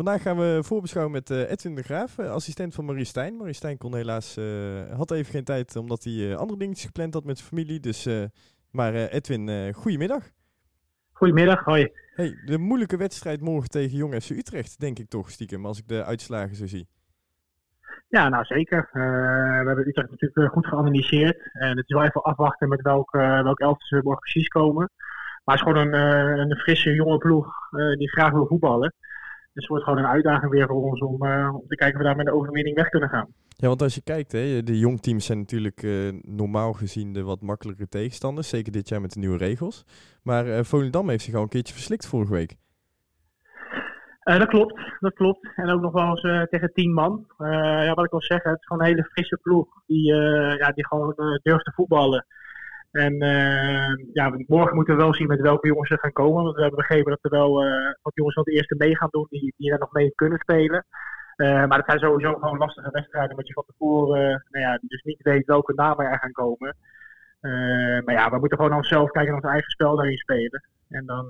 Vandaag gaan we voorbeschouwen met uh, Edwin de Graaf, uh, assistent van Marie Stijn. Marie Stijn kon helaas, uh, had even geen tijd omdat hij andere dingetjes gepland had met zijn familie. Dus, maar Edwin, goedemiddag. Goedemiddag, hoi. Hey, de moeilijke wedstrijd morgen tegen Jong FC Utrecht, denk ik toch stiekem, als ik de uitslagen zo zie. Ja, nou zeker. we hebben Utrecht natuurlijk goed geanalyseerd. En het is wel even afwachten met welk, welk elftal ze morgen precies komen. Maar het is gewoon een, een frisse jonge ploeg die graag wil voetballen. Dus het wordt gewoon een uitdaging weer voor ons om, uh, om te kijken of we daar met de overwinning weg kunnen gaan. Ja, want als je kijkt, hè, de jongteams zijn natuurlijk uh, normaal gezien de wat makkelijkere tegenstanders. Zeker dit jaar met de nieuwe regels. Maar uh, Volendam heeft zich al een keertje verslikt vorige week. Uh, dat klopt, dat klopt. En ook nog wel eens uh, tegen tien man. Uh, ja, wat ik wil zeggen, het is gewoon een hele frisse ploeg die, ja, die gewoon durft te voetballen. En uh, ja, morgen moeten we wel zien met welke jongens er gaan komen. Want we hebben begrepen dat er wel uh, wat jongens van de eerste mee gaan doen die, die daar nog mee kunnen spelen. Uh, maar dat zijn sowieso gewoon lastige wedstrijden, omdat je van tevoren nou ja, dus niet weet welke namen er gaan komen. maar ja, we moeten gewoon onszelf kijken naar ons eigen spel daarin spelen. En dan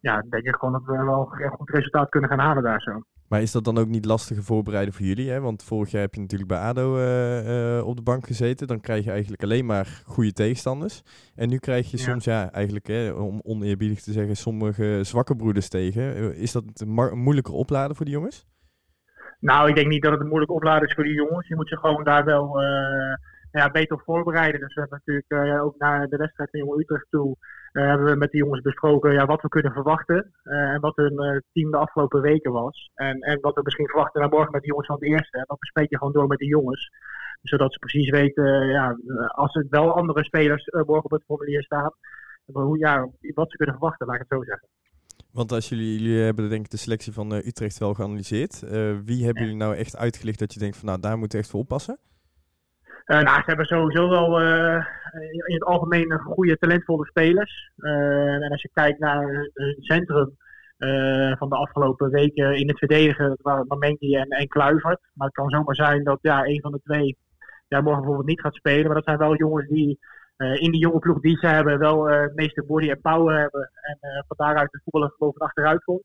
ja, denk ik gewoon dat we wel een goed resultaat kunnen gaan halen daar zo. Maar is dat dan ook niet lastiger voorbereiden voor jullie? Hè? Want vorig jaar heb je natuurlijk bij ADO uh, uh, op de bank gezeten. Dan krijg je eigenlijk alleen maar goede tegenstanders. En nu krijg je soms, ja, eigenlijk, hè, om oneerbiedig te zeggen, sommige zwakke broeders tegen. Eh, is dat een moeilijker opladen voor die jongens? Nou, ik denk niet dat het een moeilijk opladen is voor die jongens. Je moet je gewoon daar wel ja, beter voorbereiden. Dus we hebben natuurlijk ook naar de wedstrijd van Jong Utrecht toe uh, hebben we met de jongens besproken ja, wat we kunnen verwachten. Uh, en wat hun team de afgelopen weken was. En, en wat we misschien verwachten naar morgen met de jongens van het eerste. En dat bespreek je gewoon door met de jongens. Zodat ze precies weten, ja, als er wel andere spelers morgen op het formulier staan. Hoe, ja, wat ze kunnen verwachten, laat ik het zo zeggen. Want als jullie, jullie hebben denk ik de selectie van Utrecht wel geanalyseerd. wie hebben jullie nou echt uitgelicht dat je denkt van nou daar moeten we echt voor oppassen? Uh, nou, ze hebben sowieso wel uh, in het algemeen een goede, talentvolle spelers. Uh, en als je kijkt naar het centrum van de afgelopen weken in het verdedigen, dat waren en, en Kluivert. Maar het kan zomaar zijn dat ja, een van de twee morgen bijvoorbeeld niet gaat spelen. Maar dat zijn wel jongens die in die jonge ploeg die ze hebben wel het meeste body en power hebben. En van daaruit het voetballen boven achteruit komt.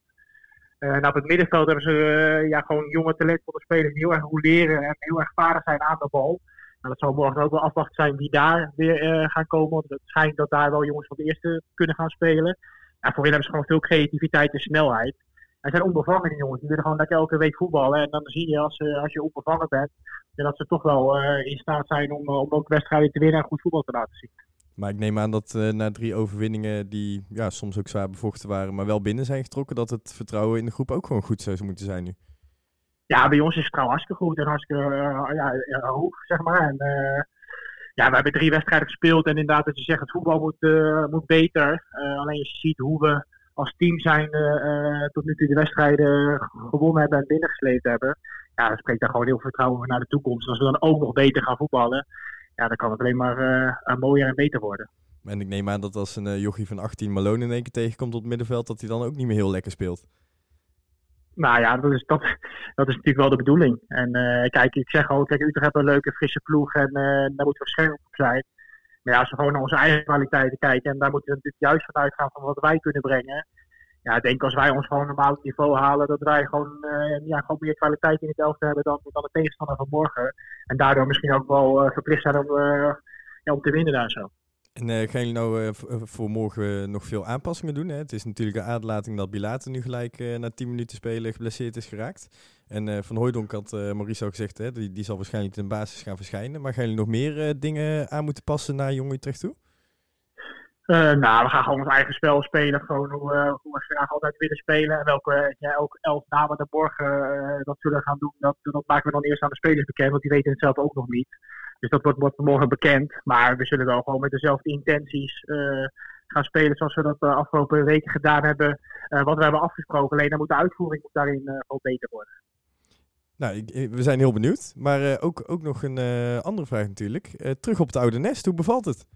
nou, op het middenveld hebben ze ja, gewoon jonge talentvolle spelers die heel erg roleren en heel erg vaardig zijn aan de bal. Nou, dat zal morgen ook wel afwachten zijn wie daar weer uh, gaan komen. Want het schijnt dat daar wel jongens van de eerste kunnen gaan spelen. Ja, voorin hebben ze gewoon veel creativiteit en snelheid. En zijn onbevangen jongens. Die willen gewoon lekker elke week voetballen. En dan zie je als, uh, als je onbevangen bent, dat ze toch wel uh, in staat zijn om, om ook wedstrijden te winnen en goed voetbal te laten zien. Maar ik neem aan dat na drie overwinningen die ja, soms ook zwaar bevochten waren, maar wel binnen zijn getrokken, dat het vertrouwen in de groep ook gewoon goed zou moeten zijn nu. Ja, bij ons is het trouwens hartstikke goed en hartstikke uh, ja, hoog, zeg maar. En, uh, ja, we hebben drie wedstrijden gespeeld en inderdaad, dat je zegt, het voetbal moet, uh, moet beter. alleen als je ziet hoe we als team zijn tot nu toe de wedstrijden gewonnen hebben en binnengesleept hebben. Ja, dan spreekt daar gewoon heel veel vertrouwen voor naar de toekomst. als we dan ook nog beter gaan voetballen, ja, dan kan het alleen maar mooier en beter worden. En ik neem aan dat als een jochie van 18 Malone in één keer tegenkomt op het middenveld, dat hij dan ook niet meer heel lekker speelt. Nou ja, dat is, dat, is natuurlijk wel de bedoeling. En uh, kijk, ik zeg ook, kijk, Utrecht heeft een leuke, frisse ploeg en uh, daar moeten we scherp op zijn. Maar ja, als we gewoon naar onze eigen kwaliteiten kijken en daar moeten we natuurlijk juist vanuit gaan van wat wij kunnen brengen. Ja, ik denk als wij ons gewoon normaal niveau halen, dat wij gewoon, uh, ja, gewoon meer kwaliteit in het elftal hebben dan, dan de tegenstander van morgen. En daardoor misschien ook wel verplicht zijn om, ja, om te winnen daar zo. En uh, gaan jullie nou uh, voor morgen nog veel aanpassingen doen? Hè? Het is natuurlijk een aderlating dat Bilater nu gelijk na 10 minuten spelen geblesseerd is geraakt. En Van Hooijdonk had Maurice al gezegd, hè, die, die zal waarschijnlijk de basis gaan verschijnen. Maar gaan jullie nog meer dingen aan moeten passen naar Jong Utrecht toe? nou, we gaan gewoon ons eigen spel spelen. Gewoon hoe, hoe we graag altijd willen spelen. En welke ja, ook elf namen de morgen dat zullen gaan doen, dat, dat maken we dan eerst aan de spelers bekend. Want die weten het zelf ook nog niet. Dus dat wordt, wordt morgen bekend. Maar we zullen wel gewoon met dezelfde intenties uh, gaan spelen zoals we dat de afgelopen weken gedaan hebben. Uh, wat we hebben afgesproken. Alleen dan moet de uitvoering moet daarin uh, beter worden. Nou, ik, we zijn heel benieuwd. Maar ook, ook nog een andere vraag natuurlijk. terug op het oude nest, hoe bevalt het?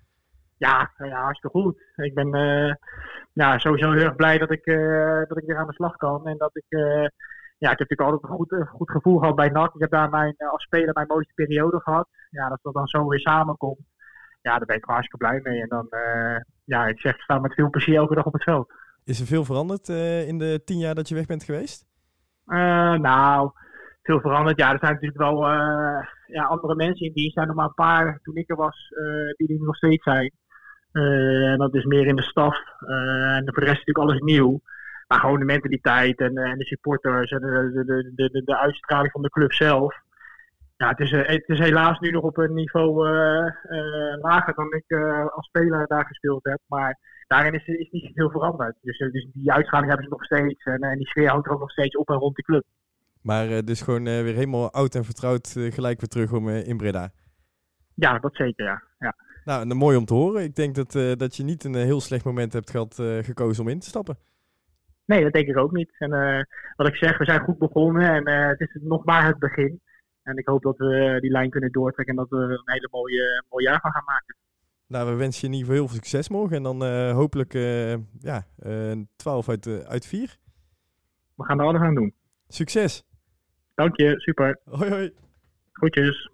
Ja, ja hartstikke goed. Ik ben ja, sowieso heel erg blij dat ik, dat ik weer aan de slag kan. En dat ik ja, ik heb natuurlijk altijd een goed, goed gevoel gehad bij NAC. Ik heb daar mijn, als speler mijn mooiste periode gehad ja, dat dat dan zo weer samenkomt. Ja, daar ben ik gewoon hartstikke blij mee. En dan, uh, ja, ik zeg, staan met veel plezier elke dag op het veld. Is er veel veranderd uh, in de tien jaar dat je weg bent geweest? nou, veel veranderd. Ja, er zijn natuurlijk wel ja, andere mensen in dienst. zijn nog maar een paar toen ik er was, die er nog steeds zijn. en dat is meer in de staf. en voor de rest is natuurlijk alles nieuw. Maar gewoon de mentaliteit en, en de supporters en de, de, de, de, de uitstraling van de club zelf. Ja, het is, het is helaas nu nog op een niveau lager dan ik als speler daar gespeeld heb. Maar daarin is, is niet veel veranderd. Dus, dus die uitstraling hebben ze nog steeds. En, en die sfeer houdt er ook nog steeds op en rond de club. Maar dus gewoon weer helemaal oud en vertrouwd gelijk weer terug om in Breda. Ja, dat zeker, ja. ja. Nou, en mooi om te horen. Ik denk dat, dat je niet een heel slecht moment hebt gehad gekozen om in te stappen. Nee, dat denk ik ook niet. En wat ik zeg, we zijn goed begonnen en het is nog maar het begin. En ik hoop dat we die lijn kunnen doortrekken en dat we een hele mooie, mooi jaar van gaan maken. Nou, we wensen je in ieder geval heel veel succes morgen. En dan uh, hopelijk ja, uh, 12 uit, uit 4. We gaan er alles aan doen. Succes. Dank je, super. Hoi hoi. Groetjes.